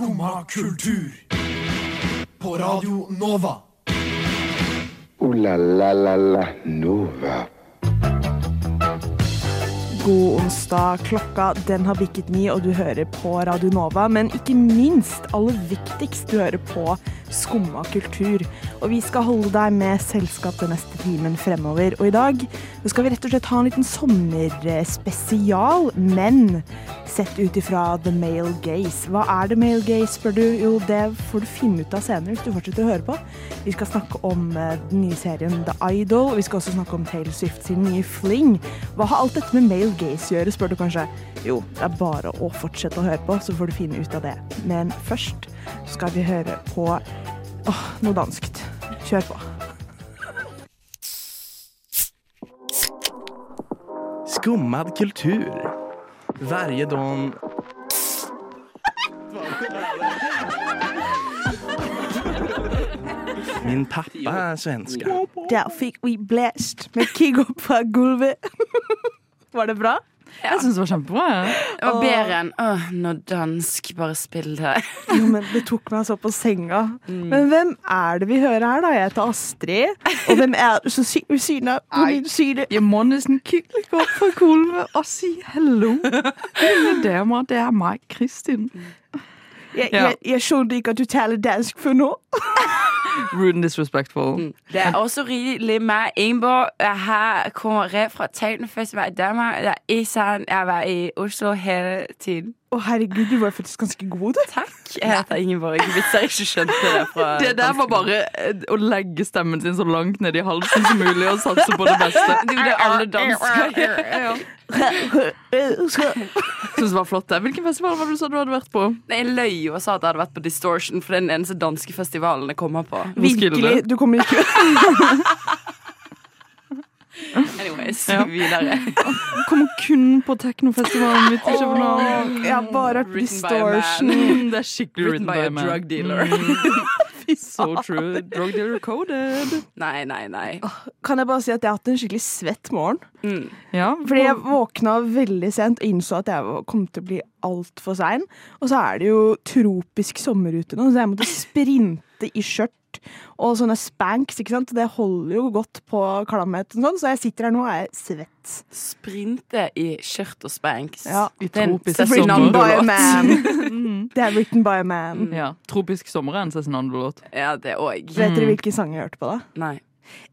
Skumma kultur. På Radio Nova. O-la-la-la-la Nova. God onsdag. Klokka den har bikket ni, og du hører på Radio Nova. Men ikke minst, aller viktigst, du hører på Skumma kultur. Og vi skal holde deg med selskap den neste timen fremover. Og i dag skal vi rett og slett ha en liten sommerspesial, men sett ut ifra the male gaze. Hva er the male gaze, spør du? Jo, det får du finne ut av senere hvis du fortsetter å høre på. Vi skal snakke om eh, den nye serien The Idol, og vi skal også snakke om Taylor Swift sin nye Fling. Hva har alt dette med male gaze å gjøre, spør du kanskje? Jo, det er bare å fortsette å høre på, så får du finne ut av det. Men først skal vi høre på åh, noe danskt. Kjør på. Skummad kultur. Varje dag... Min pappa er svenska. Der fikk vi blast med Kigo på fra gulvet. Var det bra? Jeg syns det var kjempebra. Ja. Det var bedre enn åh, nå dansk, bare spill det. Jo, men det tok meg så på senga. Men hvem er det vi hører her, da? Jeg heter Astrid. Og hvem er det som sitter ved siden av på min side? Jeg må nesten kikke opp fra gulvet og si hallo. Mine damer, det er meg, Kristin. Jeg, Ja. jeg, jeg skjønte ikke at du taler dansk før nå. Rude and disrespectful. Det er også rimelig meg, Ingeborg. Jeg kommer rett fra Talenfestival i Danmark. Det er ikke sant. Jeg var i Oslo hele tiden. Å, herregud, du var faktisk ganske god, du. Takk. Jeg heter Ingeborg. Hvis jeg ikke skjønte det fra Det der var bare eh, å legge stemmen sin så langt ned i halsen som mulig og satse på det beste. Det er jo det alle dansker gjør. Syns det var flott. det. Hvilken festival var det du sa du hadde vært på? Nei, Jeg løy jo og sa at jeg hadde vært på Distortion, for det er den eneste danske festivalen jeg kommer på. Virkelig. Du kommer ikke Anyways, Ja. videre. Kommer kun på teknofestivalen mitt i København. Jeg har bare Written by man. distortion. Mm, Det er skikkelig Written by a man. drug dealer. Fy, so true. Drug dealer coded. Nei, nei, nei. Kan jeg bare si at jeg har hatt en skikkelig svett morgen? Mm. Ja, Fordi jeg våkna veldig sent og innså at jeg kom til å bli altfor sein. Og så er det jo tropisk sommer ute nå, så jeg måtte sprinte i skjørt og sånne spanks. ikke sant? Det holder jo godt på klamhet, og sånn, så jeg sitter her nå og er svett. Sprinte i skjørt og spanks. Ja. I Det er tropisk Written by a man. Det er written by a man. Ja, Tropisk sommer er en Cezinando-låt. Ja, det òg. Vet dere hvilken sang jeg hørte på da? Nei.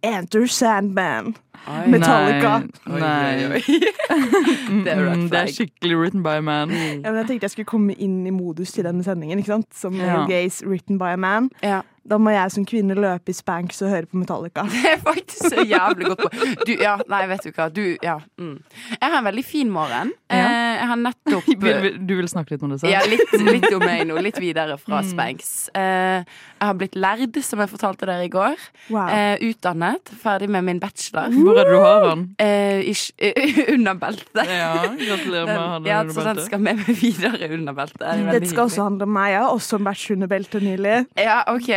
Enter Sandman. Oi. Metallica. Nei. Oi, Nei. oi, oi. Det er Mm, det er skikkelig written by a man. Ja, men jeg tenkte jeg skulle komme inn i modus til denne sendingen. ikke sant? Som Ja. Gaze, written by a man. Ja. Da må jeg som kvinne løpe i spanks og høre på Metallica. Det er faktisk så jævlig godt på. Du, ja, nei, vet du hva. Du, ja. Mm. Jeg har en veldig fin morgen. Ja. Eh, jeg har nettopp du vil snakke litt om det selv? ja, litt, litt om meg nå. Litt videre fra Spanks. Eh, jeg har blitt lærd, som jeg fortalte dere i går. Wow. Eh, utdannet. Ferdig med min bachelor. Hvor er det du har den? Eh, ish, eh, under beltet. Ja, gratulerer med å ha Den, ja, under så den skal med meg videre under beltet. Det Dette skal hyggelig. også handle om meg. Jeg har også vært under beltet nylig. Ja, OK.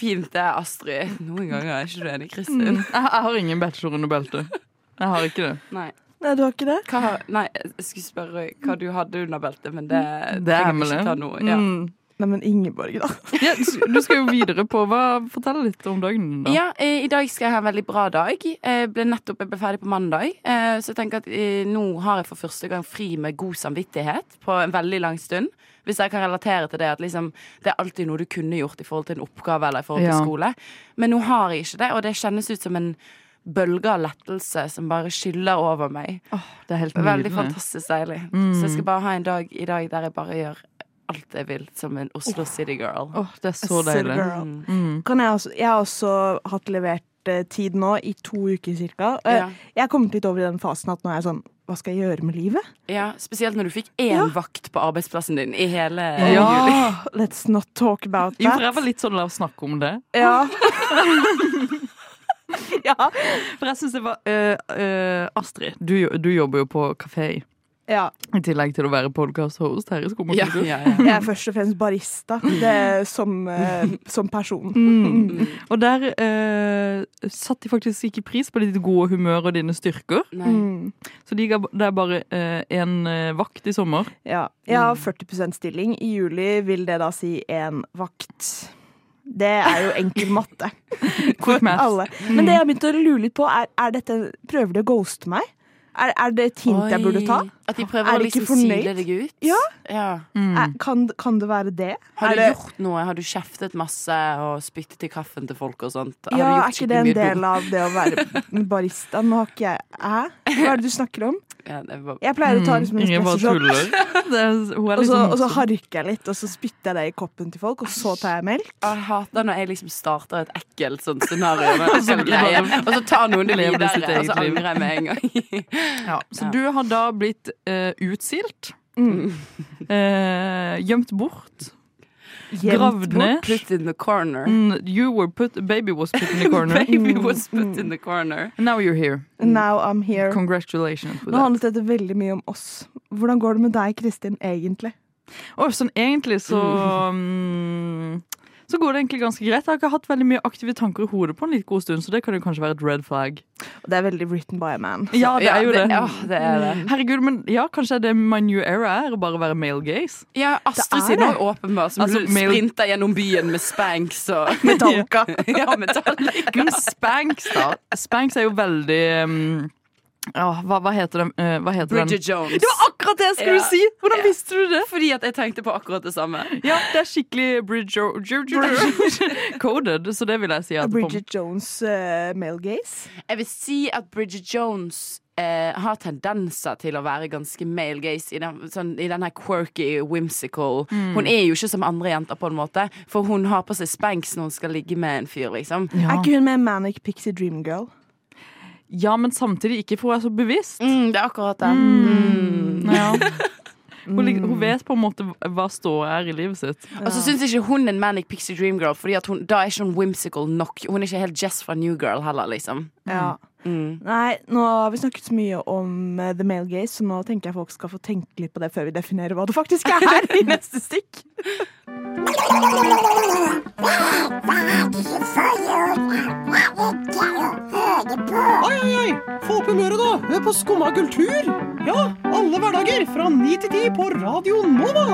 Fint det, Astrid. Noen ganger er ikke du enig, Kristin. Mm. Jeg, jeg har ingen bachelor under beltet. Jeg har ikke det. Nei. Nei, du har ikke det? Hva, nei, jeg skulle spørre hva du hadde under beltet, men det, Det er trenger vi hemmelig. ikke ta nå. Ja. Mm. Nei, men Ingeborg, da. Ja, du skal jo videre på hva, Fortell litt om dagen da. Ja, eh, I dag skal jeg ha en veldig bra dag. Jeg ble nettopp jeg ble ferdig på mandag. Eh, så jeg tenker at eh, nå har jeg for første gang fri med god samvittighet på en veldig lang stund. Hvis jeg kan relatere til det at liksom, det er alltid noe du kunne gjort i forhold til en oppgave eller i forhold til Ja. skole. Men nå har jeg ikke det, og det kjennes ut som en bølge av lettelse som bare skyller over meg. Det er helt Veldig fantastisk deilig. Mm. Så jeg skal bare ha en dag i dag der jeg bare gjør alt jeg vil som en Oslo City girl. Åh, det er så A deilig. Mm. Mm. Kan jeg, også, jeg har også hatt levert uh, tid nå i to uker cirka. Uh, Ja. Jeg er kommet litt over i den fasen at nå er jeg sånn Hva skal jeg gjøre med livet? Ja, Spesielt når du fikk én Ja. vakt på arbeidsplassen din i hele Ja. juli. Let's not talk about that. Jo, for jeg var litt sånn la oss snakke om det. Ja. ja. For jeg synes det var uh, Astrid, du, du jobber jo på kafé. Ja. I tillegg til å være podkast-host her i Skumma Ja, ja, ja. Jeg er først og fremst barista det er som, uh, som person. Mm. Og der uh, satte de faktisk ikke pris på ditt gode humør og dine styrker. Mm. Så de ga deg bare én uh, vakt i sommer. Ja. Jeg har 40% stilling. I juli vil det da si én vakt. Det er jo enkel matte. Quick math. Men det jeg har begynt å lure litt på, er, er dette Prøver de å ghoste meg? Er, er det et hint jeg burde ta? At de Er prøver å liksom sile deg ut? Ja. ja. Er, kan, kan det være det? Har er du det, gjort noe? Har du kjeftet masse og spyttet i kaffen til folk og sånt? Har ja, du er ikke det en del dum? av det å være barista? Nå har ikke jeg Hæ? Hva er det du snakker om? Dumt? Ja, var... Jeg pleier å ta liksom en er og så, liksom harker jeg litt, og så spytter jeg det i koppen til folk, og så tar jeg melk. Jeg hater når jeg liksom starter et ekkelt sånt scenario, ekkel greie, og så tar noen det videre, og så angrer jeg med en gang. ja. Så Ja. du har da blitt uh, utsilt. Mm. Uh, gjemt bort. Gravd ned. Put in the corner. Mm, you were put, baby was put in the corner. Baby was put in the corner. And now you're here. Now I'm here. Congratulations Nå handlet dette veldig mye om oss. Hvordan går det med deg, Kristin, egentlig? Og sånn egentlig så mm, Så går det egentlig ganske greit. Jeg har ikke hatt veldig mye aktive tanker i hodet på en litt god stund, så det kan jo kanskje være et red flag. Og det er veldig written by a man. Ja, det er jo det. Ja, det er det. Herregud, men ja, kanskje det er my new era er å bare være male gaze. Ja, Astrid sier sin òg åpenbart, som Altså, male... sprinter gjennom byen med Spanks og Med tanker. Ja, med tanker. Men Spanks, da. Spanks er jo veldig um, ja, hva, hva heter den? eh, hva heter den? Bridget Jones. Det var akkurat det jeg skulle Ja. si! Hvordan Ja. visste du det? Fordi at jeg tenkte på akkurat det samme. Ja, det er skikkelig Bridget Coded, så det vil jeg si. At Bridget Jones uh, male gaze. Jeg vil si at Bridget Jones uh, har tendenser til å være ganske male gaze i den, sånn, i den her quirky, whimsical Hun er jo ikke som andre jenter, på en måte, for hun har på seg Spanks når hun skal ligge med en fyr, liksom. ja. Er ikke hun med Manic Pixie Dream Girl? Ja, men samtidig ikke for hun er så bevisst. Mm, det er akkurat det. Mm. Ja. Hun, hun vet på en måte hva ståa er i livet sitt. Og så syns ikke hun en Manic Pixie Dream Girl, Fordi hun, da er ikke hun whimsical nok. Hun er ikke helt Jess fra New Girl heller, liksom. Ja. Mm. Nei, nå har vi snakket så mye om uh, the male gaze, så nå tenker jeg folk skal få tenke litt på det før vi definerer hva det faktisk er her i neste stikk. Oi, oi, oi! Få opp humøret, da! Hør på Skumma kultur! Ja, alle hverdager fra ni til ti på Radio Nova!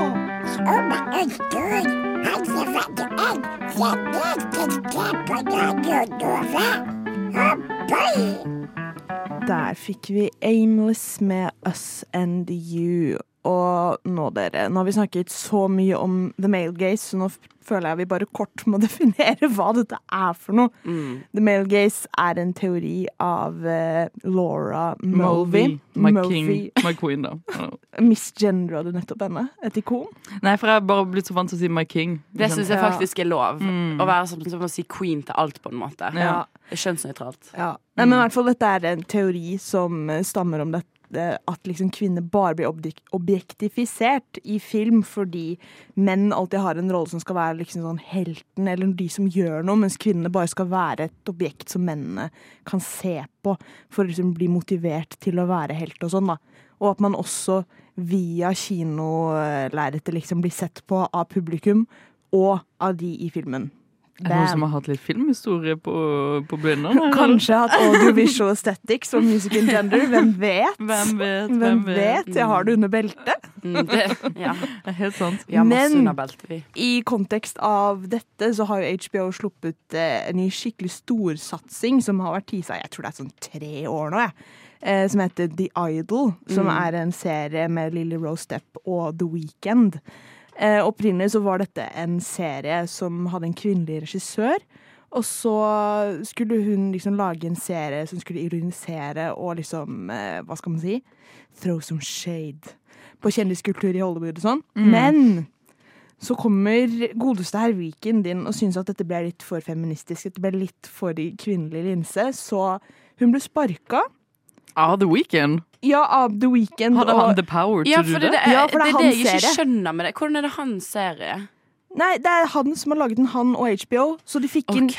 Der fikk vi Aimless med Us and You. Og nå, dere, nå har vi snakket så mye om the male gaze, så nå føler jeg vi bare kort må definere hva dette er for noe. Mm. The male gaze er en teori av uh, Laura Mulvey. My Mulvey. king, my queen, da. Misgendra du nettopp henne? Et ikon? Nei, for jeg har bare blitt så vant til å si my king. Det syns jeg faktisk er lov. Mm. Å være som, som å si queen til alt, på en måte. Ja. Det kjønnsnøytralt. Ja. Nei, men i hvert fall dette er en teori som stammer om dette at liksom kvinner bare blir objektifisert i film fordi menn alltid har en rolle som skal være liksom sånn helten eller de som gjør noe, mens kvinnene bare skal være et objekt som mennene kan se på for å liksom bli motivert til å være helt og sånn. da. Og at man også via kinolerretet liksom blir sett på av publikum og av de i filmen. Er det noen som har hatt litt filmhistorie på, på Blindern? Kanskje hatt audiovisual aesthetics og music in gender. Hvem vet? Hvem vet? Hvem vet? Jeg har det under beltet. Mm, det, ja. Det er helt sant. Vi har masse under beltet, vi. I kontekst av dette så har jo HBO sluppet eh, en ny skikkelig storsatsing som har vært tisa jeg tror det er sånn tre år nå, jeg. Eh, som heter The Idol, som er en serie med Lily Rose Depp og The Weeknd. Eh, opprinnelig så var dette en serie som hadde en kvinnelig regissør. Og så skulle hun liksom lage en serie som skulle ironisere og liksom, eh, hva skal man si, throw some shade på kjendiskultur i Hollywood og sånn. Men så kommer godeste herr Weekend din og syns at dette ble litt for feministisk, dette ble litt for kvinnelig linse, så hun ble sparka. Ah, The Weeknd. Ja, av The Weekend. Hadde og- han the power til Ja, det, det, er, Ja, for det er det, er det jeg ikke skjønner med det. Hvordan er det hans serie? Nei, det er han som har laget den, han og HBO. Så de fikk inn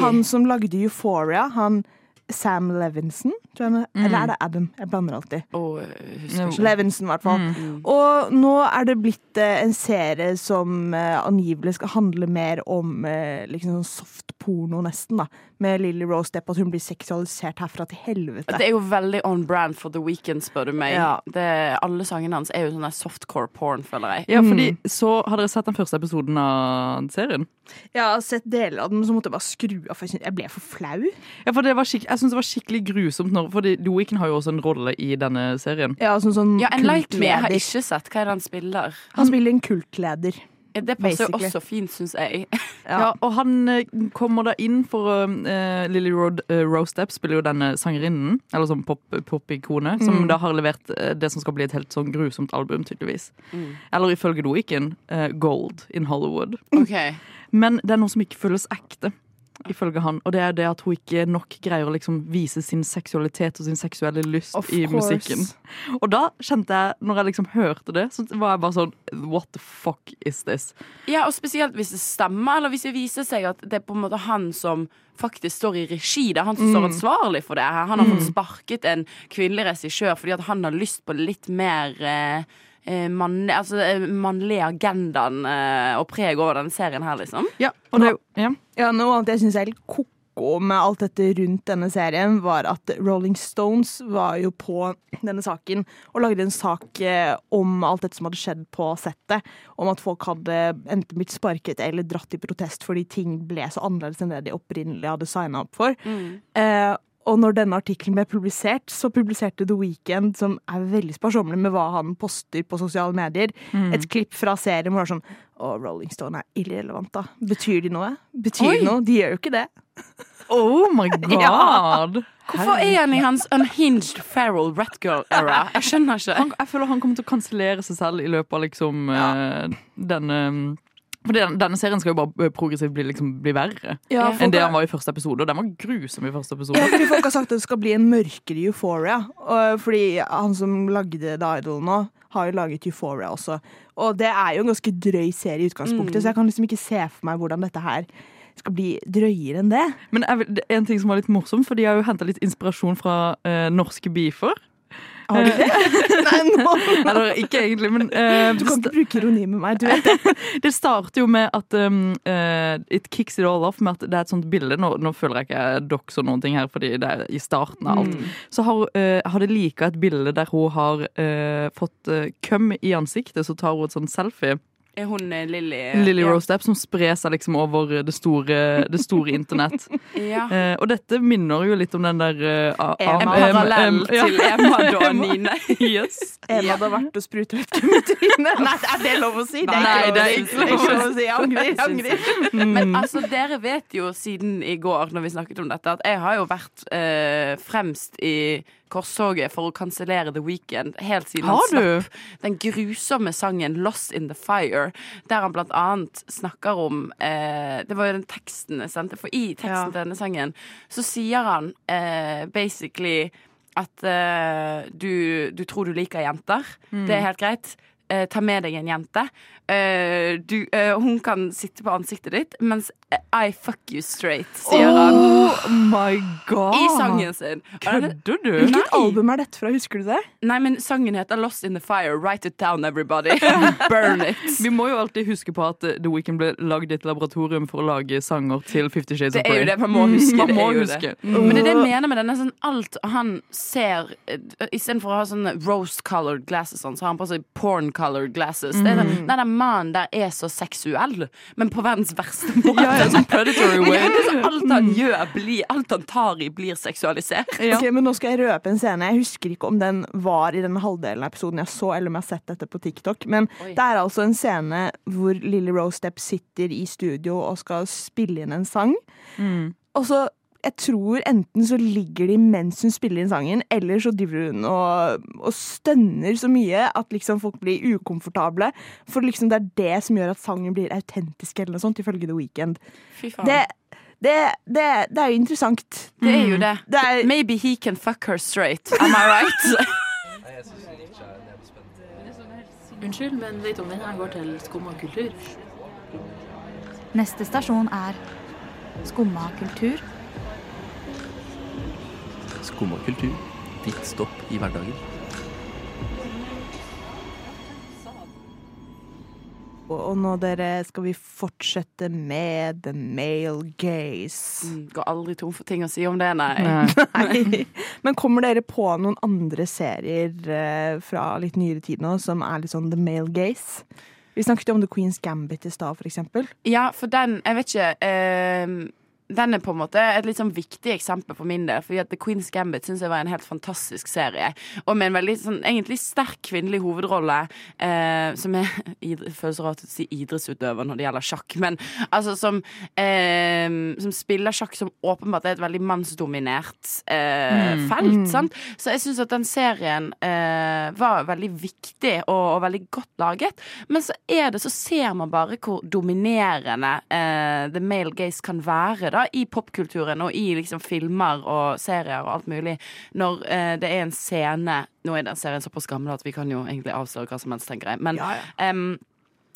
han som lagde Euphoria, han Sam Levinson, tror jeg. han er. Eller er det Adam? Jeg blander alltid. Oh, ikke. Levinson, i hvert fall. Mm. Og nå er det blitt eh, en serie som eh, angivelig skal handle mer om eh, liksom sånn softporno, nesten, da. Med Lily Rose Depp, at hun blir seksualisert herfra til helvete. Det er jo veldig on brand for The Weeknd, spør du meg. Ja. Det, alle sangene hans er jo sånn softcore porn, føler jeg. Ja, fordi så Har dere sett den første episoden av serien? Jeg har sett deler av den, så måtte jeg bare skru av, for jeg ble for flau. Ja, for det var Jeg syns det var skikkelig grusomt, når, for The har jo også en rolle i denne serien. Ja, sånn, sånn Ja, En kultleder. jeg har ikke sett. Hva er det han spiller? Han spiller en kultleder. Ja, Det passer jo Basically. også fint, syns jeg. Ja. Og han eh, kommer da inn for uh, Lily Road, uh, Rose Depp spiller jo denne sangerinnen, eller sånn pop- pop-ikone, som da har levert uh, det som skal bli et helt sånn grusomt album, tydeligvis. Eller ifølge Doiken, eh, Gold in Hollywood. Ok Men det er noe som ikke føles ekte, ifølge han. Og det er det at hun ikke nok greier å liksom vise sin seksualitet og sin seksuelle lyst Of i course. musikken. Og da kjente jeg, når jeg liksom hørte det, så var jeg bare sånn What the fuck is this? Ja, og spesielt hvis det stemmer, eller hvis det viser seg at det er på en måte han som faktisk står i regi. Det er han som står ansvarlig for det. Han har fått sparket en kvinnelig regissør fordi at han har lyst på litt mer eh, eh, mannlig, altså, eh, mannlige agendaen eh, og preg over denne serien her, liksom. Ja, og det, ja. Ja, Noe annet jeg syns er litt ko-ko med alt dette rundt denne serien, var at Rolling Stones var jo på denne saken og lagde en sak om alt dette som hadde skjedd på settet. Om at folk hadde enten blitt sparket eller dratt i protest fordi ting ble så annerledes enn det de opprinnelig hadde signa opp for. Eh, og når denne artikkelen ble publisert, så publiserte The Weeknd, som er veldig sparsommelig med hva han poster på sosiale medier, et klipp fra serien hvor det er sånn Å, Rolling Stone er irrelevant, da. Betyr de noe? Betyr Oi. de noe? De gjør jo ikke det. Oh my god! Hvorfor er han i hans unhinged feral Ratgirl-era? Jeg skjønner ikke. Han, jeg føler han kommer til å kansellere seg selv i løpet av liksom eh, denne fordi den, Denne serien skal jo bare eh, progressivt bli, liksom, bli verre Ja, enn det han var i første episode. Og den var grusom i første Ja, episode. fordi folk har sagt at det skal bli en mørkere Euphoria. Og fordi han som lagde The Idol nå, har jo laget Euphoria også. Og det er jo en ganske drøy serie i utgangspunktet, så jeg kan liksom ikke se for meg hvordan dette her skal bli drøyere enn det. Men en ting som var litt morsomt, for de har jo henta litt inspirasjon fra eh, norske beefer. Har du det? Nei, nå Eller ikke egentlig, men uh, Du kan ikke bruke ironi med meg, du vet det. Det starter jo med at um, uh, It kicks it all off med at det er et sånt bilde. Nå, nå føler jeg ikke dox og noen ting her, fordi det er i starten av alt. Så har, uh, har det lika et bilde der hun har fått uh, køm i ansiktet, så tar hun et sånt selfie. Er hun Lilly Lilly Lily ja. Rose Depp som sprer seg liksom over det store, det store internett. Ja. Eh, og dette minner jo litt om den der uh, En parallell til Emma da, Nine. yes. En hadde vært og spruta ut køm i trynet. Nei, er det lov å si? Nei, det er ikke lov å si. å si. Jeg angrer. Jeg angrer. Men altså, dere vet jo siden i går, når vi snakket om dette, at jeg har jo vært eh, fremst i korstoget for å kansellere The Weekend helt siden Har han du? slapp den grusomme sangen 'Lost in the Fire', der han blant annet snakker om eh, Det var jo den teksten jeg sendte, for i teksten Ja. til denne sangen så sier han eh, basically at eh, du, du tror du liker jenter. Det er helt greit. Eh, ta med deg en jente. Eh, du, eh, hun kan sitte på ansiktet ditt, mens I fuck you straight, sier han. Oh my god! I sangen sin. Kødder du? Hvilket album er dette fra? Husker du det? Nei, men sangen heter 'Lost in the Fire'. Write it down, everybody. Burn it. Vi må jo alltid huske på at eh, The Weeknd ble lagd i et laboratorium for å lage sanger til Fifty Shades Det of er Grey. jo det, man må huske Man det. må er huske. Det. Men det er det jeg mener med denne er Sånn, alt han ser eh, Istedenfor å ha sånne rose-colored glasses, sånn, så har han på seg porn-colored glasses. Det er Mm. den, den der mannen der er så seksuell, men på verdens verste måte. Ja, ja, sånn predatory way. Ja, det er så alt han gjør, blir, alt han tar i, blir seksualisert. Ja. Ok, men Nå skal jeg røpe en scene. Jeg husker ikke om den var i den halvdelen av episoden jeg så, eller om jeg har sett dette på TikTok. Men Oi. det er altså en scene hvor Lily Rose Depp sitter i studio og skal spille inn en sang. Mm. Og så jeg tror enten så ligger de mens hun spiller inn sangen, eller så driver hun og, og stønner så mye at liksom folk blir ukomfortable. For liksom det er det som gjør at sangen blir autentisk, eller noe sånt, ifølge The Weeknd. Fy faen. Det, det, det, det er jo interessant. Det er jo det. Det er, Maybe he can fuck her straight. Am I right? Unnskyld, men vet om den her går til skum og kultur? Neste stasjon er Skumma kultur. Skumma kultur. Ditt stopp i hverdagen. Og, nå dere skal vi fortsette med the male gaze. Mm, Går aldri tom for ting å si om det, nei. Nei. Men kommer dere på noen andre serier eh, fra litt nyere tid nå som er litt sånn the male gaze? Vi snakket jo om The Queen's Gambit i stad, for eksempel. Ja, for den, jeg vet ikke eh, Den er på en måte et litt sånn viktig eksempel for min del. Fordi at The Queen's Gambit synes jeg var en helt fantastisk serie. Og med en veldig sånn egentlig sterk kvinnelig hovedrolle. Eh, som er Føles rart å si idrettsutøver når det gjelder sjakk, men altså som eh, Som spiller sjakk som åpenbart er et veldig mannsdominert eh, felt. Sant? Så jeg syns at den serien eh, var veldig viktig og, og veldig godt laget. Men så er det, så ser man bare hvor dominerende eh, the male gaze kan være da, i popkulturen og i liksom filmer og serier og alt mulig. Når eh, det er en scene Nå er den serien såpass gammel at vi kan jo egentlig avsløre hva som helst, tenker jeg. Men ja, ja. er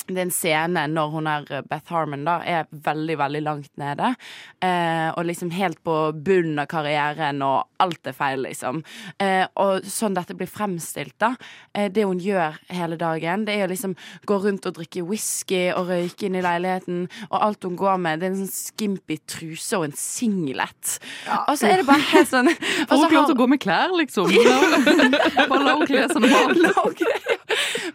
en scene når hun er eh, Beth Harmon da, er veldig, veldig langt nede. Eh, og liksom helt på bunnen av karrieren, og alt er feil, liksom. Eh, og sånn dette blir fremstilt, da. Eh, det hun gjør hele dagen, det er å liksom gå rundt og drikke whisky og røyke inn i leiligheten. Og alt hun går med, det er en sånn skimpy truse og en singlet. og så er det bare helt sånn hun ikke lov til å gå med klær, liksom? Bare la henne kle seg normalt.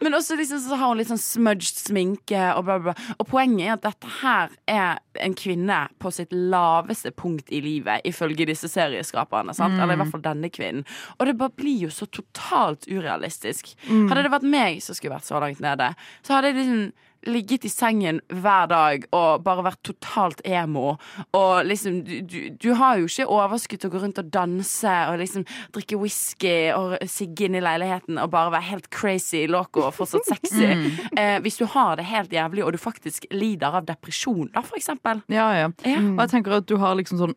Men også liksom så har hun litt sånn smudged sminke og bla, bla. bla. Og poenget er at dette her er en kvinne på sitt laveste punkt i livet, ifølge disse serieskaperne. Sant? Eller i hvert fall denne kvinnen. Og det bare blir jo så totalt urealistisk. Hadde det vært meg som skulle vært så langt nede, så hadde jeg liksom ligget i sengen hver dag og bare vært totalt emo. Og liksom, du, du, du har jo ikke overskudd til å gå rundt og danse og liksom drikke whisky og sigge inn i leiligheten og bare være helt crazy loco og fortsatt sexy. Eh, hvis du har det helt jævlig og du faktisk lider av depresjon, da, for eksempel. Ja, ja. Ja. Og jeg tenker at du har liksom sånn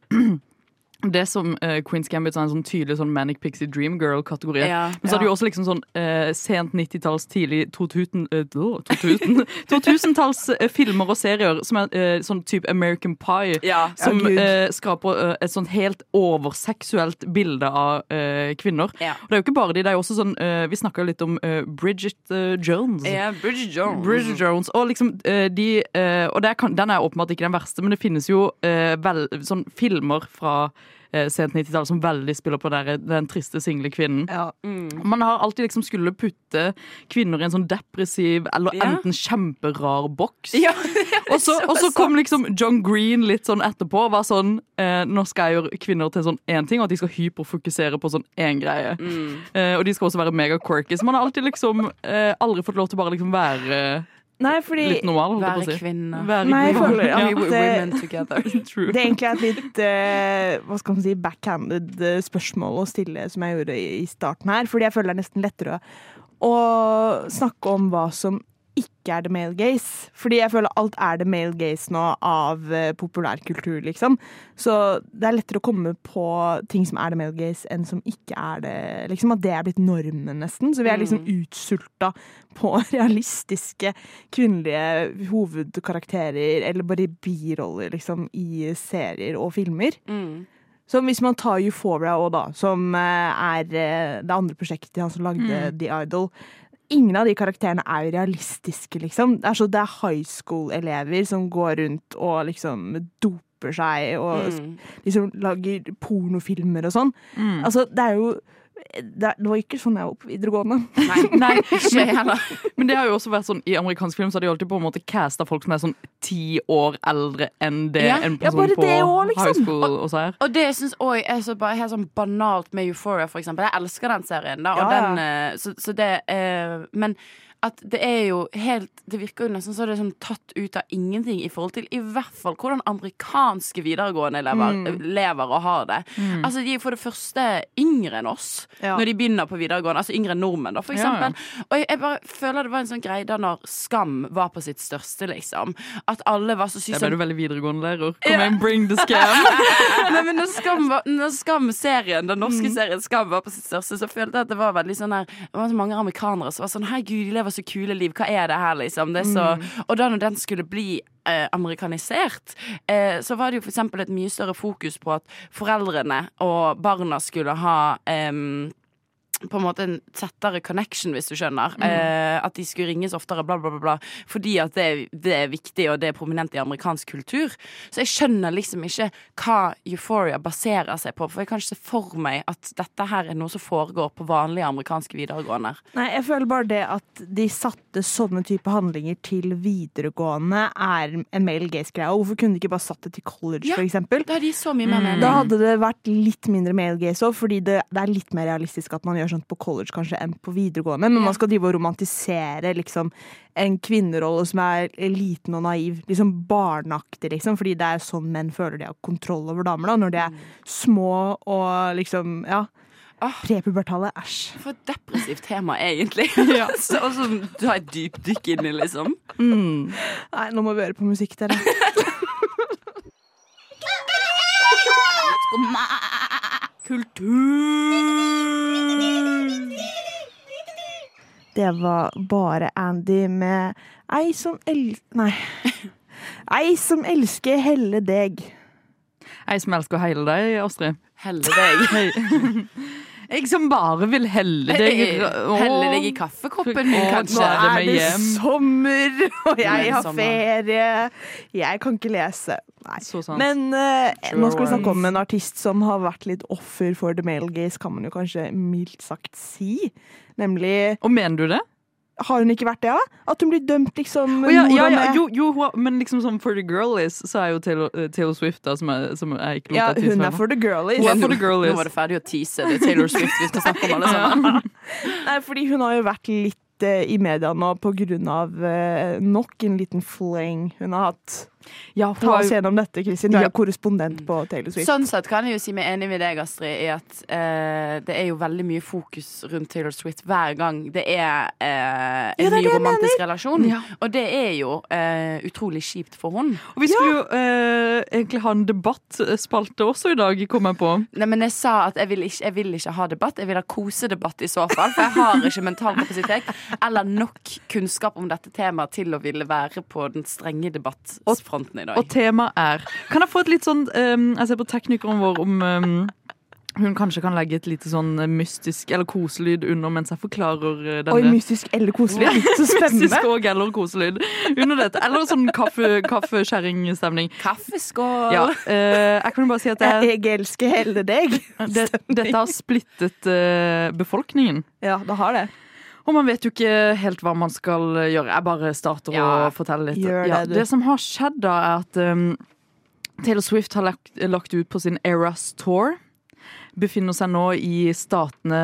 det som uh, Queen's Gambit er en sånn tydelig sånn Manic Pixie Dream Girl-kategori. Ja, Men så er det jo også liksom sånn uh, sent 90-talls, tidlig 2000, eh, åh, 2000 2000-talls eh, filmer og serier som er eh, sånn type American Pie. Ja. Som Ja, skaper et sånt helt overseksuelt bilde av kvinner. Ja. Og det er jo ikke bare de, det er jo også sånn Vi snakka litt om Bridget Jones. Ja, Bridget Jones. Bridget Jones. Og liksom de Og er, kan- den er åpenbart ikke den verste, men det finnes jo vel, sånn filmer fra eh, sent 90-tall som veldig spiller på der, den triste, single kvinnen. Ja. Man har alltid liksom skulle putte kvinner i en sånn depressiv eller Ja. enten kjemperar boks. Ja, Og så, og så kom liksom John Green litt sånn etterpå og var sånn eh, Nå skal jeg gjøre kvinner til sånn én ting, og at de skal hyperfokusere på sånn én greie. Eh, og de skal også være mega quirky. Så man har alltid liksom eh, aldri fått lov til bare liksom være Nei, fordi litt normal. holdt jeg på å Være si. kvinne. Være Nei, jeg føler Ja. at det- er egentlig et litt uh, hva skal man si, backhanded eh, spørsmål å stille som jeg gjorde i i starten her. Fordi jeg føler det er nesten lettere å, å snakke om hva som ikke er the male gaze. Fordi jeg føler alt er the male gaze nå av eh, populærkultur, liksom. Så det er lettere å komme på ting som er the male gaze, enn som ikke er det. Liksom At det er blitt normen, nesten. Så vi er liksom utsulta på realistiske kvinnelige hovedkarakterer, eller bare biroller, liksom, i serier og filmer. Mm. Så hvis man tar Euphoria òg, da, som eh, er eh, det andre prosjektet han som lagde The Idol Ingen av de karakterene er jo realistiske, liksom. Det er, så, det er high school-elever som går rundt og liksom doper seg og Mm. liksom lager pornofilmer og sånn. Altså, det er jo det, det var ikke sånn jeg var på videregående. Nei, nei, ikke heller. Men det har jo også vært sånn i amerikansk film så har de alltid på en måte casta folk som er sånn ti år eldre enn det Ja. en Ja, person bare på også, liksom. high school også er. Og det syns òg er så bare helt sånn banalt med Euphoria, for eksempel. Jeg elsker den serien, da. Og Ja, ja. Den, eh, så, så det eh, Men at det er jo helt Det virker jo nesten så det er sånn tatt ut av ingenting i forhold til i hvert fall hvordan amerikanske videregående elever Mm. lever og har det. Altså De er for det første yngre enn oss Ja. når de begynner på videregående. Altså yngre enn nordmenn, da, for Ja, ja. eksempel. Og jeg, jeg bare føler det var en sånn greie da når Skam var på sitt største, liksom. At alle var så sykt Der ble du veldig videregående lærer. Kom igjen, bring the scam! Nei, men når Skam, var- når Skam-serien, den Mm. norske serien Skam var på sitt største, så følte jeg at det var veldig sånn her Det var så mange amerikanere som var sånn Hei, gud, de lever lever så kule liv. Hva er det her, liksom? Det så, Og da når den skulle bli eh, amerikanisert, eh, så var det jo eksempel et mye større fokus på at foreldrene og barna skulle ha em, på en måte en tettere connection, hvis du skjønner. Eh, at de skulle ringes oftere, bla, bla, bla. bla fordi at det, er- det er viktig, og det er prominent i amerikansk kultur. Så jeg skjønner liksom ikke hva Euphoria baserer seg på. For jeg kan ikke se for meg at dette her er noe som foregår på vanlige amerikanske videregående. Nei, jeg føler bare det at de satte sånne type handlinger til videregående er en male gaze-greie. Og Hvorfor kunne de ikke bare satt det til college, Ja. for eksempel? Da mening. Da hadde det vært litt mindre male gaze òg, fordi det, det er litt mer realistisk at man gjør sånt på college kanskje enn på videregående. Men man skal drive og romantisere liksom en kvinnerolle som er liten og naiv. Liksom barneaktig, liksom. Fordi det er sånn menn føler de har kontroll over damer, da. Når de er små og liksom Ja. Ah. Prepubertale. Æsj. For et depressivt tema, egentlig. så, og så ta et dypdykk inn i, liksom. Nei, nå må vi høre på musikk, dere. Kultur! Det var bare Andy med Ei som el... Nei. Ei som elsker helle deg. Ei som elsker å heile deg, Astrid. Helle deg. Jeg som bare vil helle deg. Helle deg i kaffekoppen min, kanskje. nå er det hjem. sommer, og jeg har ferie. Jeg kan ikke lese. Nei. Så sant. Men uh, nå skal vi snakke om en artist som har vært litt offer for the male gaze, kan man jo kanskje mildt sagt si. Nemlig Og mener du det? Har hun ikke vært det, da? At hun blir dømt, liksom? Oh, ja, ja, ja, jo, jo, men liksom som For the Girlies, så er jo Taylor, eh, Taylor Swift da, som, er, som jeg ikke lov til å tisse hun er for the girlies. Hun er for the girlies. Nå var det ferdig å tease. Det er Taylor Swift vi skal snakke om, alle sammen. Nei, fordi hun har jo vært litt uh, i media nå på grunn av uh, nok en liten fling hun har hatt. Ja, Ta er oss gjennom dette, Kristin. Du er Ja. jo korrespondent på Taylor Swift. Sånn sett kan jeg jo si meg enig med deg, Astrid, i at eh, det er jo veldig mye fokus rundt Taylor Swift hver gang det er eh, Ja, en det er ny det jeg romantisk relasjon. Ja. Og det er jo eh, utrolig kjipt for hun. og vi skulle jo eh, egentlig ha en debattspalte også i dag, kom jeg på. Nei, men jeg sa at jeg vil, ikke, jeg vil ikke ha debatt. Jeg vil ha kosedebatt i så fall. For jeg har ikke mental kapasitet eller nok kunnskap om dette temaet til å ville være på den strenge debattfronten i dag. Og temaet er Kan jeg få et litt sånn um, Jeg ser på teknikeren vår om um, hun kanskje kan legge et lite sånn mystisk eller koselyd under mens jeg forklarer denne. Oi, mystisk eller koselyd? Så spennende. mystisk og eller koselyd under dette. Eller sånn kaffe, kaffeskjæringsstemning. Kaffeskål! Ja, eh, jeg kan jo bare si at det, Jeg elsker hele deg. det, dette har splittet eh, befolkningen. Ja, det har det. Og man vet jo ikke helt hva man skal gjøre. Jeg bare starter Ja, å fortelle litt. det, ja, det som har skjedd, da, er at um, Taylor Swift har lagt, lagt ut på sin Eras Tour. Befinner seg nå i statene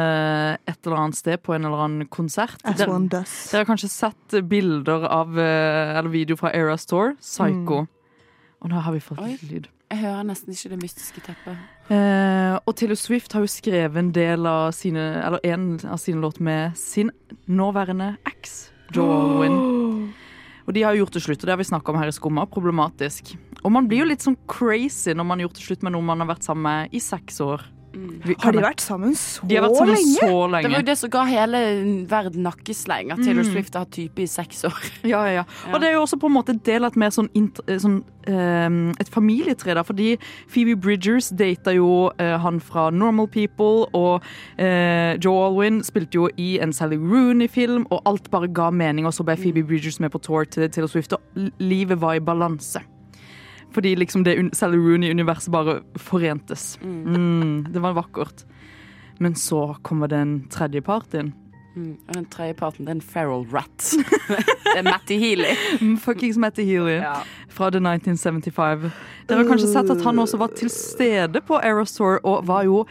et eller annet sted på en eller annen konsert. Dere, dere har kanskje sett bilder av eh, eller video fra Eras Tour. Psycho. Og nå har vi fått litt lyd. Jeg hører nesten ikke det mystiske teppet. Eh, og Taylor Swift har jo skrevet en del av sine Eller en av sine låter med sin nåværende eks, Dorwin. Oh. Og de har jo gjort det slutt, og det har vi snakka om her i Skumma. Problematisk. Og man blir jo litt sånn crazy når man har gjort det slutt med noen man har vært sammen med i seks år. Vi- Har de vært sammen så de har vært sammen lenge? så Det var jo det som ga hele verden nakkesleng, at Taylor Swift har hatt type i seks år. Ja, ja, ja. Og det er jo også på en måte en del av et mer sånn, int- eh, sånn um, et familietre, da. Fordi Phoebe Bridgers data jo uh, han fra Normal People, og uh, Joe Alwyn spilte jo i en Sally Rooney-film, og alt bare ga mening, og så ble Phoebe Bridgers med på tour til Taylor Swift, og livet var i balanse. Fordi liksom det Sally Rooney-universet bare forentes. Mm, det var vakkert. Men så kommer den tredje part. Mm. Og den tredje parten, det er en feral rat. det er Matty Healy. Mm, Fuckings Matty Healy. Ja. fra The 1975. Dere har kanskje sett at han også var til stede på Aerosaur og var jo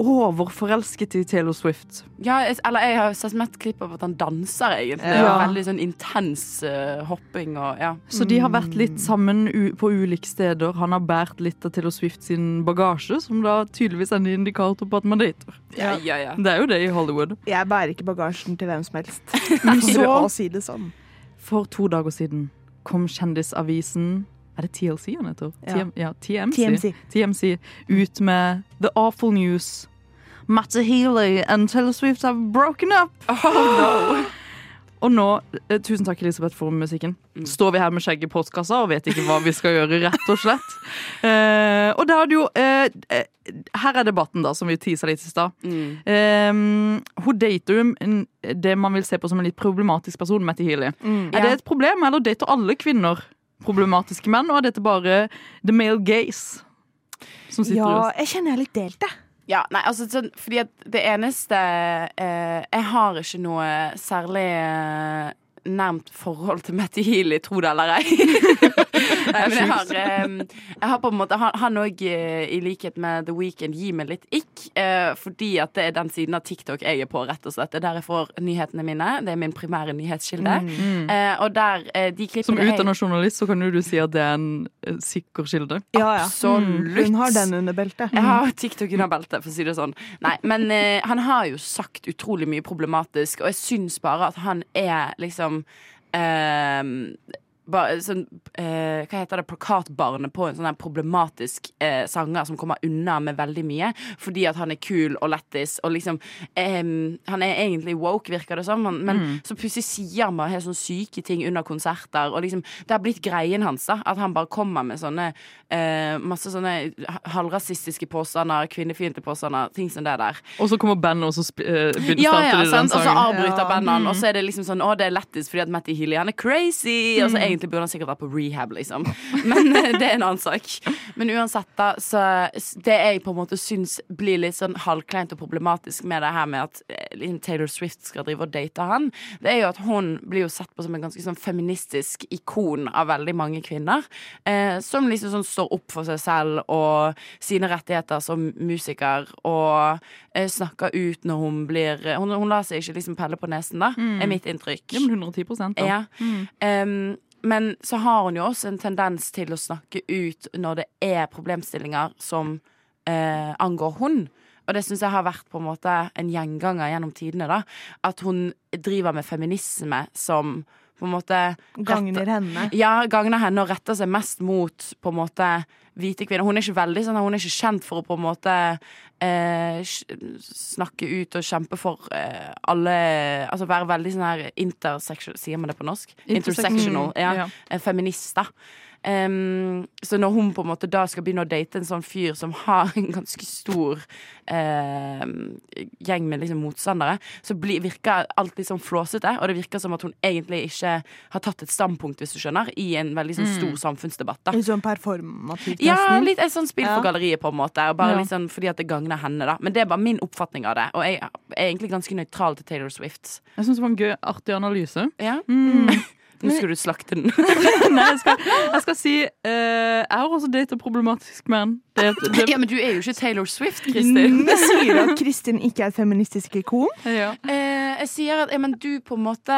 overforelsket i Taylor Swift. Ja, eller jeg har sett med klipp av at han danser, egentlig. Ja. Veldig sånn intens uh, hopping og ja. Så de har vært litt sammen u på ulike steder. Han har båret litt av Taylor Swift sin bagasje, som da tydeligvis er en indikator på at man dater. Ja, ja, ja. Det er jo det i Hollywood. Jeg bærer ikke bagasjen til hvem som helst. Så- For å si det sånn. For to dager siden kom Kjendisavisen Er det TLC han heter? Ja. TM, ja, TMC. TMC. TMC ut med The Awful News. Matte Healy and Taylor Swift have broken up. Oh, no. Og nå, eh, tusen takk Elisabeth for musikken. Mm. Står vi her med skjegget i postkassa og vet ikke hva vi skal gjøre, rett og slett. Eh, og da er det jo eh, Her er debatten, da, som vi tisa litt i stad. Mm. Eh, hun dater jo det man vil se på som en litt problematisk person, Mette Healy. Mm. Er det et problem, eller dater alle kvinner problematiske menn, og er dette bare the male gaze? Som sitter Ja, og jeg kjenner jeg er litt delt, jeg. Ja, nei, altså sånn, fordi at det eneste eh, Jeg har ikke noe særlig eh, nærmt forhold til Mette Healy, tro det eller ei. Men jeg har, eh, jeg har på en måte Han- òg, i likhet med The Weeknd, gir meg litt ikk. Eh, fordi at det er den siden av TikTok jeg er på, rett og slett. Det er der jeg får nyhetene mine. Det er min primære nyhetskilde. Mm. og der eh, de Som utdannet journalist så kan jo du si at det er en eh, sikker kilde. Ja, ja. Absolutt. Hun har den under beltet. Jeg har TikTok under beltet, for å si det sånn. Nei, men eh, han har jo sagt utrolig mye problematisk, og jeg syns bare at han er liksom eh, sånn, eh, hva heter det, plakatbarnet på en sånn problematisk eh, sanger som kommer unna med veldig mye, fordi at han er kul og lættis, og liksom eh, Han er egentlig woke, virker det som, men så plutselig sier han helt sånn syke ting under konserter, og liksom Det har blitt greien hans, da, at han bare kommer med sånne eh, masse sånne halvrasistiske påstander, kvinnefiendtlige påstander, ting som det der. Og så kommer bandet, og så eh, begynner Ja, ja, sant? Og så avbryter Ja. bandene, og så er det liksom sånn Å, det er lættis fordi at Matty Healy, han er crazy! Og så egentlig burde han sikkert vært på rehab, liksom. Men eh, det er en annen sak. Men uansett, da, så det jeg på en måte syns blir litt sånn halvkleint og problematisk med det her med at eh, Taylor Swift skal drive og date han, det er jo at hun blir jo sett på som en ganske sånn feministisk ikon av veldig mange kvinner. Eh, som liksom sånn står opp for seg selv og sine rettigheter som musiker, og eh, snakker ut når hun blir Hun, hun lar seg ikke liksom pelle på nesen, da, er mitt inntrykk. Ja, men 110 da. Ja. Em, men så har hun jo også en tendens til å snakke ut når det er problemstillinger som eh, angår hun. Og det syns jeg har vært på en måte en gjenganger gjennom tidene. da At hun driver med feminisme som på en måte Gagner henne. Ja, gagner henne og retter seg mest mot på en måte hvite kvinner. Hun er ikke veldig sånn, hun er ikke kjent for å på en måte eh, snakke ut og kjempe for eh, alle Altså være veldig sånn her intersectional Sier man det på norsk? Intersectional. Ja. Ja. eh, Em, så når hun på en måte da skal begynne å date en sånn fyr som har en ganske stor uh, gjeng med liksom motstandere, så blir, virker alt litt sånn flåsete. Og det virker som at hun egentlig ikke har tatt et standpunkt, hvis du skjønner, i en veldig sånn stor samfunnsdebatt. da Litt sånn performativt, ja, litt et sånn spill for Ja. galleriet, på en måte. Og bare Ja. litt sånn fordi at det gagner henne, da. Men det er bare min oppfatning av det. Og jeg er egentlig ganske nøytral til Taylor Swift. Jeg syns det var en gøy, artig analyse. Ja. Mm. Nå skulle du slakte den. Nei, jeg skal, jeg skal si uh, Jeg har også datet problematisk menn. Det, det, ja, men du er jo ikke Taylor Swift, Kristin. Jeg sier at Kristin ikke er et feministisk ikon. ja. Eh, jeg sier at ja, men du på en måte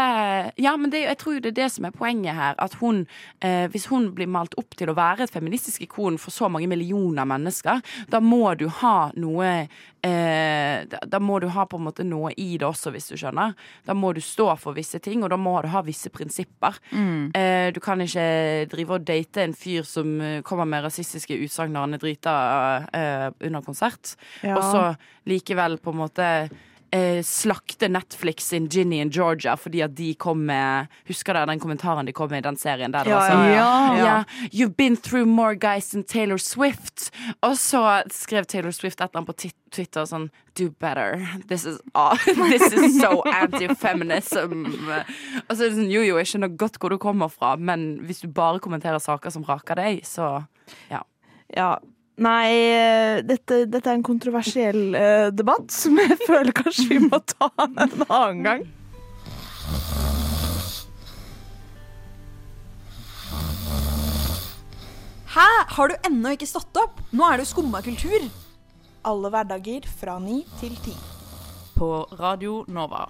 Ja, men det, jeg tror jo det er det som er poenget her. At hun, eh, hvis hun blir malt opp til å være et feministisk ikon for så mange millioner mennesker, da må du ha noe eh, da, da må du ha på en måte noe i det også, hvis du skjønner. Da må du stå for visse ting, og da må du ha visse prinsipper. Eh, du kan ikke drive og date en fyr som eh, kommer med rasistiske utsagn når han er drita eh, under konsert, Ja. og så likevel på en måte eh, slakte Netflix sin Ginny and Georgia fordi at de kom med Husker dere den kommentaren de kom med i den serien? Der det Ja, var sånn, ja, ja. ja, You've been through more guys than Taylor Swift. Og så skrev Taylor Swift et eller annet på Twitter sånn Do better. This is, ah, this is so anti-feminism. Og så er det sånn, jo, jo, jeg skjønner godt hvor du kommer fra, men hvis du bare kommenterer saker som raker deg, så ja. Ja. Nei, eh, dette, dette er en kontroversiell uh, debatt som jeg føler kanskje vi må ta en annen gang. Hæ? Har du ennå ikke stått opp? Nå er det jo skumma kultur. Alle hverdager fra ni til ti. På Radio Nova.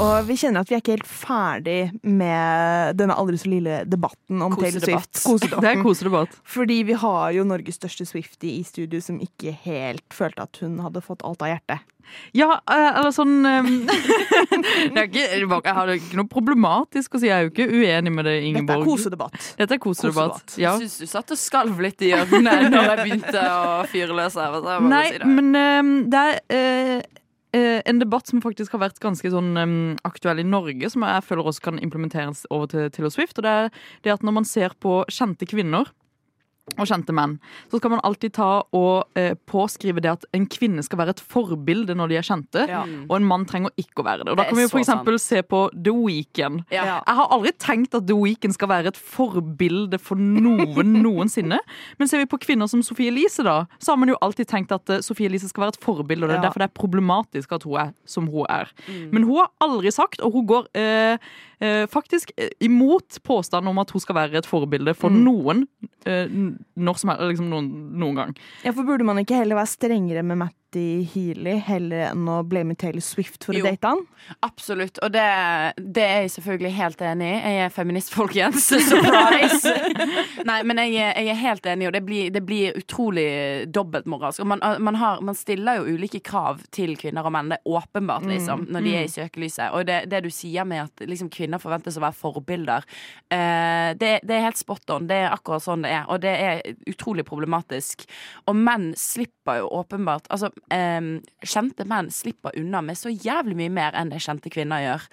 Og vi kjenner at vi er ikke helt ferdig med denne aldri så lille debatten om Taylor Swift. Det er kosedebatt. Fordi vi har jo Norges største Swifty i studio som ikke helt følte at hun hadde fått alt av hjertet. Ja, eh, eller sånn eh, det er ikke, Jeg har ikke noe problematisk å si. Jeg er jo ikke uenig med det, Ingeborg. Dette er kosedebatt. Dette er kosedebatt. Kosedebatt. Ja. Jeg syns du satt og skalv litt i ørene når jeg begynte å fyre løs her. Nei, si det. men eh, det er en debatt som faktisk har vært ganske sånn um, aktuell i Norge, som jeg føler også kan implementeres over til Taylor Swift. Og det er det at når man ser på kjente kvinner og kjente menn, så skal man alltid ta og eh, påskrive det at en kvinne skal være et forbilde når de er kjente, Ja. og en mann trenger ikke å være det. Og da Det kan vi jo for eksempel se på The Weeknd. Ja. Jeg har aldri tenkt at The Weeknd skal være et forbilde for noen noensinne. Men ser vi på kvinner som Sophie Elise, da, så har man jo alltid tenkt at eh, Sophie Elise skal være et forbilde, og det er Ja. derfor det er problematisk at hun er som hun er. Mm. Men hun har aldri sagt, og hun går eh, eh, faktisk eh, imot påstanden om at hun skal være et forbilde for Mm. noen eh, når som helst, liksom noen, noen gang. Ja, for Burde man ikke heller være strengere med Matty Healy heller enn å blame Taylor Swift for Jo. å date han? Absolutt, og det, det er jeg selvfølgelig helt enig i. Jeg er feminist, folkens. Surprise! Nei, men jeg, jeg er helt enig, og det blir, det blir utrolig dobbeltmoralsk. Man, man, har, man stiller jo ulike krav til kvinner og menn. Det er åpenbart, liksom, når de er i søkelyset. Og det, det du sier med at liksom, kvinner forventes å være forbilder, eh, det, det er helt spot on. Det er akkurat sånn det er, og det er utrolig problematisk. Og menn slipper jo åpenbart Altså, eh, kjente menn slipper unna med så jævlig mye mer enn det kjente kvinner gjør.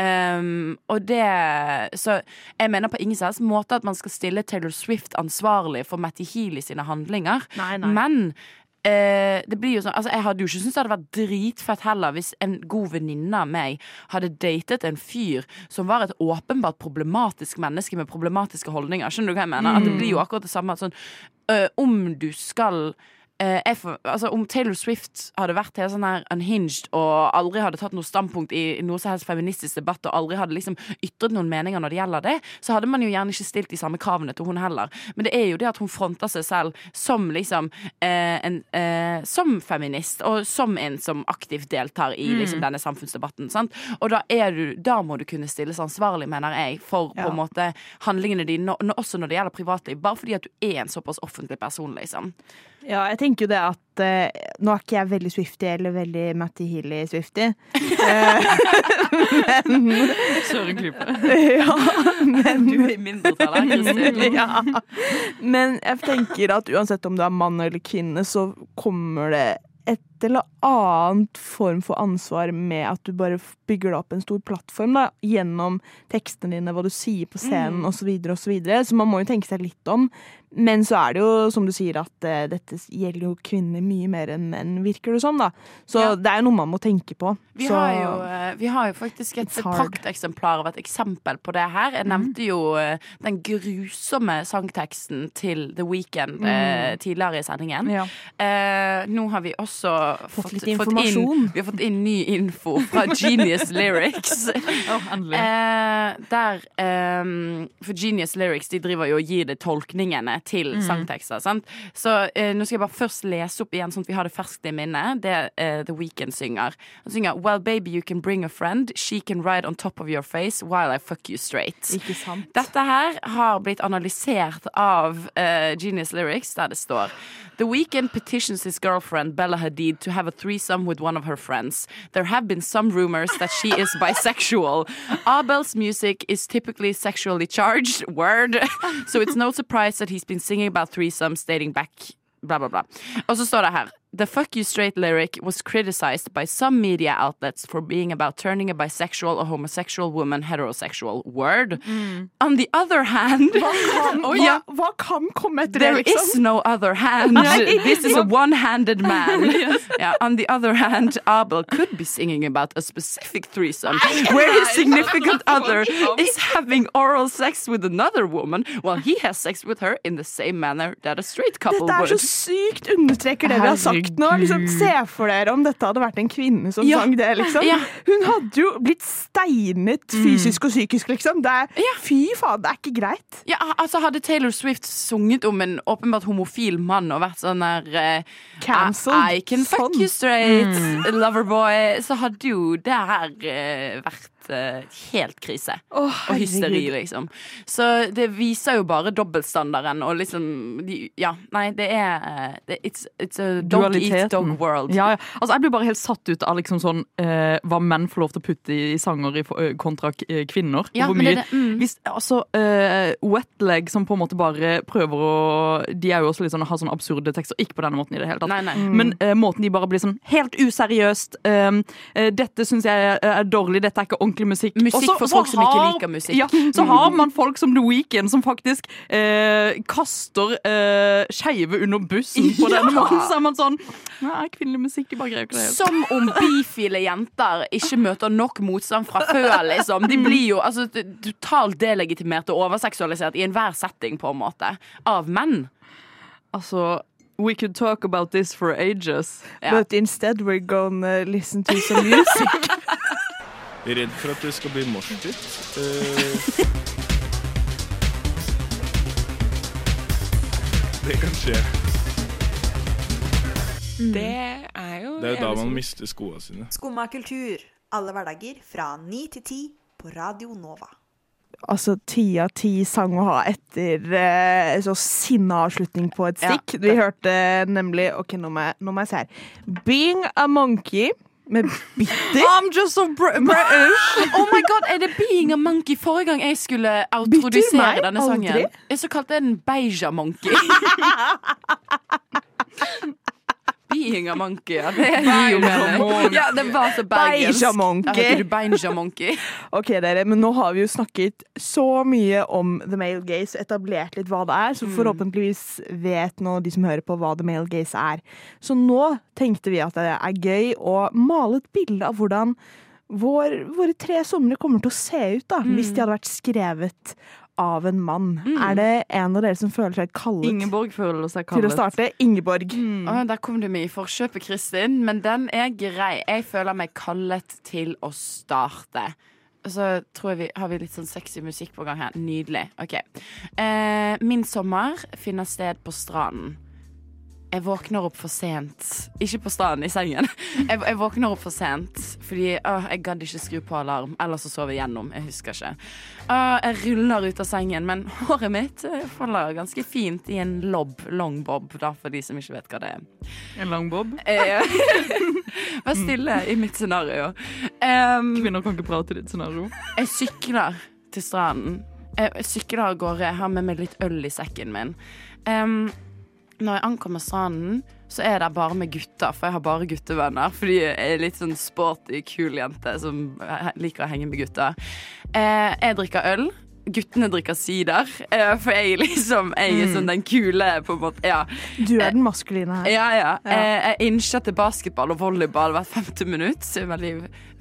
Um, og det Så jeg mener på ingen som måte at man skal stille Taylor Swift ansvarlig for Matty Healy sine handlinger, Nei, nei. men Uh, det blir jo sånn, altså Jeg hadde jo ikke syntes det hadde vært dritfett heller hvis en god venninne av meg hadde datet en fyr som var et åpenbart problematisk menneske med problematiske holdninger. Skjønner du hva jeg mener? At det blir jo akkurat det samme. Sånn, uh, om du skal eh, får- altså, Om Taylor Swift hadde vært helt sånn her unhinged og aldri hadde tatt noe standpunkt i noe som helst feministisk debatt, og aldri hadde liksom ytret noen meninger når det gjelder det, så hadde man jo gjerne ikke stilt de samme kravene til hun heller. Men det er jo det at hun fronter seg selv som liksom eh, en, eh, Som feminist, og som en som aktivt deltar i liksom, denne samfunnsdebatten. Sant? Og da, du, da må du kunne stilles ansvarlig, mener jeg, for på en måte handlingene dine, også når det gjelder privatliv, bare fordi at du er en såpass offentlig person, liksom. Ja, jeg tenker jo det at eh, Nå er ikke jeg veldig Swifty eller veldig Matty Healy-Swifty. Eh, men Søren Klype. ja, men, Du er i mindretall her, Kristin. ja. Men jeg tenker at uansett om du er mann eller kvinne, så kommer det et eller annet form for ansvar med at du bare bygger opp en stor plattform da, gjennom tekstene dine, hva du sier på scenen osv. Så, videre, og så, så man må jo tenke seg litt om. Men så er det jo, som du sier, at uh, dette gjelder jo kvinner mye mer enn menn, virker det som. da. Så Ja. det er jo noe man må tenke på. Vi så, har, jo, eh, vi har jo faktisk et prakteksemplar av et eksempel på det her. Jeg nevnte jo eh, den grusomme sangteksten til The Weeknd eh, tidligere i sendingen. Ja. Nå har vi også Fått litt inn, informasjon. vi har fått inn ny info fra Genius Lyrics. endelig. Eh, der eh, For Genius Lyrics de driver jo og gir det tolkningene til mm. sangtekster. Sant? Så eh, nå skal jeg bare først lese opp igjen, sånn at vi har det ferskt i minnet. Det eh, The Weeknd synger. Han synger Well, baby, you can bring a friend. She can ride on top of your face while I fuck you straight. Dette her har blitt analysert av eh, Genius Lyrics, der det står The weekend petitions his girlfriend Bella Hadid to have a threesome with one of her friends. There have been some rumors that she is bisexual. Abel's music is typically sexually charged, word, so it's no surprise that he's been singing about threesomes dating back bla, bla, bla. Og så står det her The fuck you straight lyric was criticized by some media outlets for being about turning a bisexual or homosexual woman heterosexual. Word. On the other hand Hva, Oh, ja. hva kan komme etter det, liksom? is no other hand. This is a one-handed man. Yeah, on the other hand, Abel could be singing about a specific threesome where his significant other is having oral sex with another woman while he has sex with her in the same manner that a straight couple Dette er så would. sykt understreker det vi har sagt nå. Liksom, se for dere om dette hadde vært en kvinne som Ja. sang det. liksom. Ja. Hun hadde jo blitt steinet fysisk og psykisk, liksom. Det er, Fy faen, det er ikke greit. Ja, altså Hadde Taylor Swift sunget om en åpenbart homofil mann og vært sånn der uh, Cancelled. I, I can fuck Sånn. you straight, loverboy, så hadde jo det her uh, vært helt, eh, helt krise. Oh, Og hysteri, liksom. Så det viser jo bare dobbeltstandarden og liksom de, Ja, nei, det er eh, it's, it's a dog eat dog world. Ja, ja. Altså, jeg blir bare helt satt ut av liksom sånn, eh, hva menn får lov til å putte i, sanger i, eh, kontra kvinner. Ja, Hvor men det det, mm. hvis, altså, eh, Wetleg som på en måte bare prøver å De er jo også litt sånn, har sånne absurde tekster. Ikke på denne måten i det hele tatt. Nei, nei. Men eh, måten de bare blir sånn helt useriøst eh, Dette syns jeg er dårlig, dette er ikke ordentlig musikk. Musikk Også, for folk folk som ikke liker musikk. Ja, så har man folk som The Weeknd som faktisk eh, kaster eh, skeive under bussen på denne måten. Så er man sånn Nei, kvinnelig musikk, de bare greier ikke det helt. Som om bifile jenter ikke møter nok motstand fra før, liksom. De blir jo altså, totalt delegitimert og overseksualisert i enhver setting, på en måte. Av menn. Altså We could talk about this for ages. yeah. But instead we're gonna listen to some music. Redd for at det skal bli moshpit. Eh, det kan skje. Det er jo Det er jo da man mister skoene sine. Skumma kultur. Alle hverdager fra ni til ti på Radio Nova. altså ti av ti sang å ha etter eh, så sinna avslutning på et Ja, stikk. Vi hørte nemlig OK, nå må jeg, nå må jeg se her. Being a Monkey med Bitter. I'm just so British! Oh my god, Er det Being a Monkey? Forrige gang jeg skulle autorodusere denne sangen, Aldri. så kalte jeg den Beija Monkey. Being a Monkey, ja. Det gir jo mening. Ja, det var så bergensk. Beija Monkey. Ja, heter du Beija Monkey? Ok, dere, men nå har vi jo snakket så mye om the male gaze, etablert litt hva det er, så forhåpentligvis vet nå de som hører på hva the male gaze er. Så nå tenkte vi at det er gøy å male et bilde av hvordan vår, våre tre somre kommer til å se ut da, hvis de hadde vært skrevet av en mann. Er det en av dere som føler seg kallet Ingeborg føler seg kallet. til å starte? Ingeborg. Å, der kom du med i forkjøpet, Kristin. Men den er grei. Jeg føler meg kallet til å starte. Og så tror jeg vi, har vi litt sånn sexy musikk på gang her. Nydelig. OK. Eh, min sommer finner sted på stranden. Jeg våkner opp for sent. Ikke på stranden, i sengen. Jeg, jeg våkner opp for sent fordi å, jeg gadd ikke skru på alarm. Eller så sov jeg gjennom. Jeg husker ikke. Å, jeg ruller ut av sengen, men håret mitt eh, faller ganske fint i en lobb. Long bob, da, for de som ikke vet hva det er. En lang bob. Eh, Vær stille i mitt scenario. Um, Kvinner kan ikke prate i ditt scenario. jeg sykler til stranden. Jeg sykler av gårde. Jeg har med meg litt øl i sekken min. Em, når jeg ankommer stranden, så er det bare med gutter, for jeg har bare guttevenner. Fordi jeg er litt sånn sporty, kul jente som liker å henge med gutter. Eh, jeg drikker øl. Guttene drikker sider, eh, for jeg er liksom Jeg er sånn den kule, på en måte. Ja. Du er den maskuline her. Ja, ja. Ja. Eh, Jeg innser til basketball og volleyball hvert femte minutt. Veldig,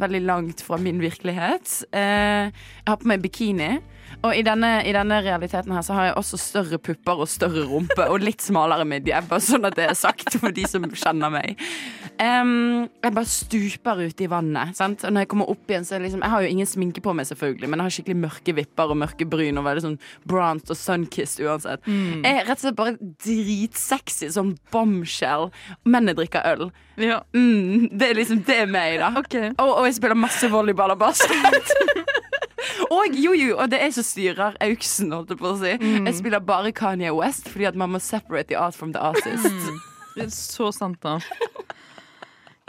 veldig langt fra min virkelighet. Eh, Jeg har på meg bikini. Og i denne, i denne realiteten her så har jeg også større pupper og større rumpe og litt smalere midje. Bare sånn at det er sagt for de som kjenner meg. Um, jeg bare stuper ute i vannet. Sant? Og når jeg kommer opp igjen, så er liksom Jeg har jo ingen sminke på meg, selvfølgelig, men jeg har skikkelig mørke vipper og mørke bryn og veldig sånn bronzed og sunkissed uansett. Jeg er rett og slett bare dritsexy som bombshell. Mennene drikker øl. Ja. Mm, det er liksom det er meg, da. Okay. Og, og jeg spiller masse volleyball og basket. og jo, jo, og det er som styrer auksen, holdt jeg på å si. Jeg spiller bare Kanye West fordi at man må separate the art from the artist. Det er så sant, da.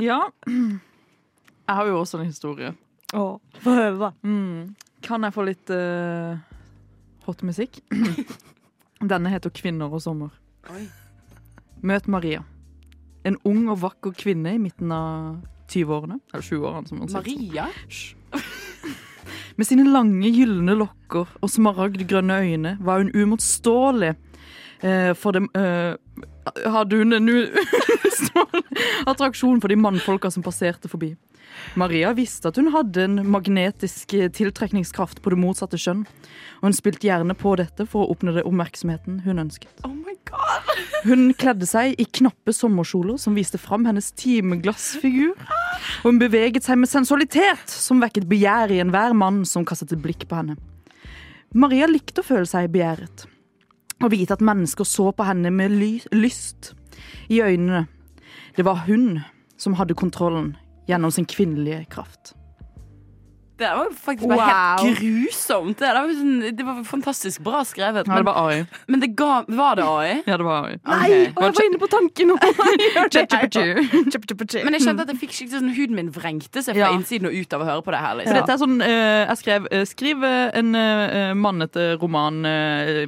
Ja. Jeg har jo også en historie. Å, Få høre, da. Mm. Kan jeg få litt uh, hot musikk? Denne heter 'Kvinner og sommer'. Oi. Møt Maria. En ung og vakker kvinne i midten av 20-årene. Eller 20-årene, som man sier. Maria? Hysj. Med sine lange, gylne lokker og smaragdgrønne øyne var hun uimotståelig. Eh, for dem eh, hadde hun en attraksjon for de mannfolka som passerte forbi. Maria visste at hun hadde en magnetisk eh, tiltrekningskraft på det motsatte kjønn, og hun spilte gjerne på dette for å oppnå det oppmerksomheten hun ønsket. Oh my god! Hun kledde seg i knappe sommerkjoler som viste fram hennes timeglassfigur. Og hun beveget seg med sensualitet som vekket begjær i enhver mann som kastet et blikk på henne. Maria likte å føle seg begjæret. Og vite at mennesker så på henne med ly lyst i øynene. Det var hun som hadde kontrollen gjennom sin kvinnelige kraft. Det var faktisk bare Wow. helt grusomt. Det, var sånn, det var fantastisk bra skrevet. Ja, det var AI. men det ga Var det AI? Ja, det var AI. Nei, okay. og jeg var inne på tanken nå! Men jeg kjente at jeg fikk skikkelig sånn huden min vrengte seg fra Ja. innsiden og ut av å høre på det her. Liksom. Ja. dette er sånn uh, Jeg skrev uh, Skriv eh, en uh, mannete roman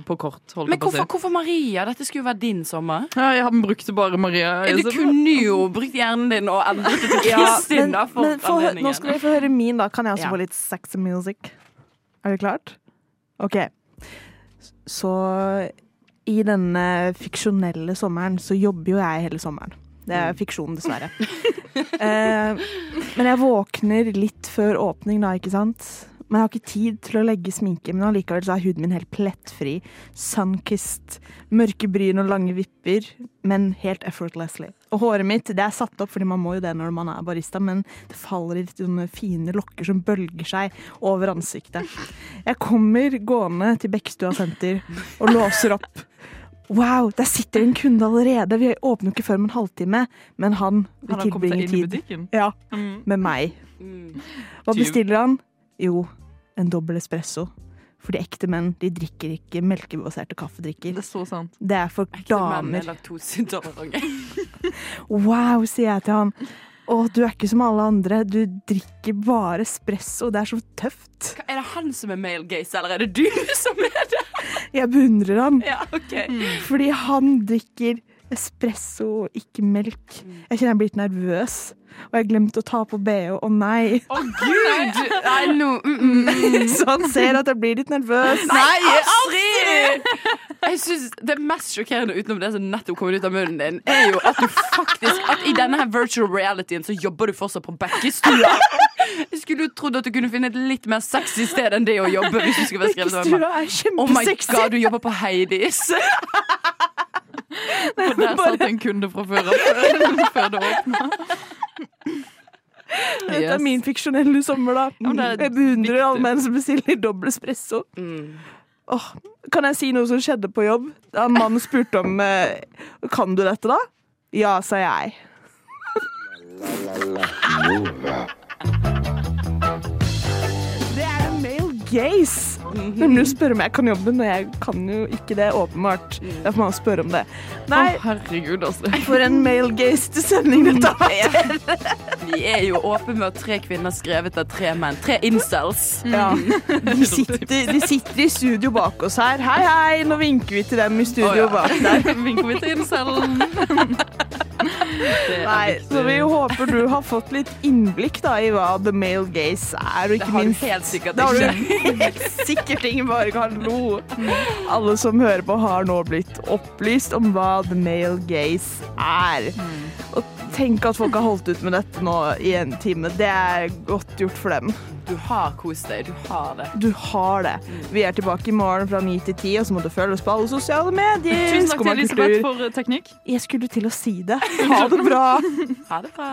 på kort, holdt Men på hvorfor, hvorfor Maria? Dette skulle jo være din sommer. Ja, jeg har brukte bare Maria. Du kunne jo brukt hjernen din og endret det til Ja, men, da, for men for, nå skal vi få høre min, da. Kan jeg også Ja. få litt sexy music? Er det klart? OK. Så i denne fiksjonelle sommeren så jobber jo jeg hele sommeren. Det er fiksjon, dessverre. eh, men jeg våkner litt før åpning da, ikke sant? Men jeg har ikke tid til å legge sminke, men allikevel så er huden min helt plettfri. Sunkissed. Mørke bryn og lange vipper, men helt effortlessly. Og håret mitt det er satt opp, fordi man må jo det når man er barista, men det faller i sånne fine lokker som bølger seg over ansiktet. Jeg kommer gående til Bekkestua senter og låser opp. Wow, der sitter en kunde allerede. Vi åpner jo ikke før om en halvtime, men han vil Han har kommet tilbringe seg inn i tid butikken. ja, Mm. med meg. Mm. Hva bestiller han? Jo, en dobbel espresso. Fordi ekte menn de drikker ikke melkebaserte kaffedrikker. Det er så sant. Det er for damer. er laktoseintolerante. Wow, sier jeg til han. Å, du er ikke som alle andre. Du drikker bare espresso. Det er så tøft. Er det han som er male gaze, eller er det du som er det? Jeg beundrer han. Ja, ok Fordi han drikker espresso ikke melk. Jeg kjenner jeg blir litt nervøs. Og jeg glemte å ta på bh. Å nei. Å, gud! Nei, no. mm, mm. Så han ser at jeg blir litt nervøs. Nei, Astrid! Jeg synes Det mest sjokkerende utenom det som nettopp kom ut av munnen din, er jo at du faktisk At i denne her virtual realityen så jobber du fortsatt på Bekkestua. Jeg skulle jo trodd at du kunne finne et litt mer sexy sted enn det å jobbe. Hvis du skulle være skrevet. Bekkestua er Oh my god, du jobber på Heidis. Og der satt en kunde fra før av, før, det åpna. Dette er min fiksjonelle sommer, da. Jeg beundrer alle menn som bestiller dobbel espresso. Mm. Oh, kan jeg si noe som skjedde på jobb? Da en mann spurte om eh, Kan du dette, da? Ja, sa jeg. Det er gaze. Nemlig å spørre om jeg kan jobben, og jeg kan jo ikke det, åpenbart. Derfor må man spørre om det. Nei, oh, herregud, altså. for en male gaze sending dette er. Vi er jo åpne med at tre kvinner skrevet av tre menn. Tre incels. Ja. De, sitter, de sitter i studio bak oss her. Hei, hei! Nå vinker vi til dem i studio oh, ja. bak der. Vinker vi til incelen. Nei, så vi håper du har fått litt innblikk da, i hva the male gaze er, og Det har har du helt sikkert Det har du helt sikkert ingen bare kan lo. Alle som hører på, har nå blitt opplyst om hva the male gaze er. Og tenk at folk har holdt ut med dette nå i en time. Det er godt gjort for dem. Du har kost deg. Du har det. Du har det. Vi er tilbake i morgen fra 9 til 10, og så må du følge oss på alle sosiale medier. Tusen takk til Elisabeth for eh, teknikk. Jeg skulle til å si det. Ha det bra. Ha det bra.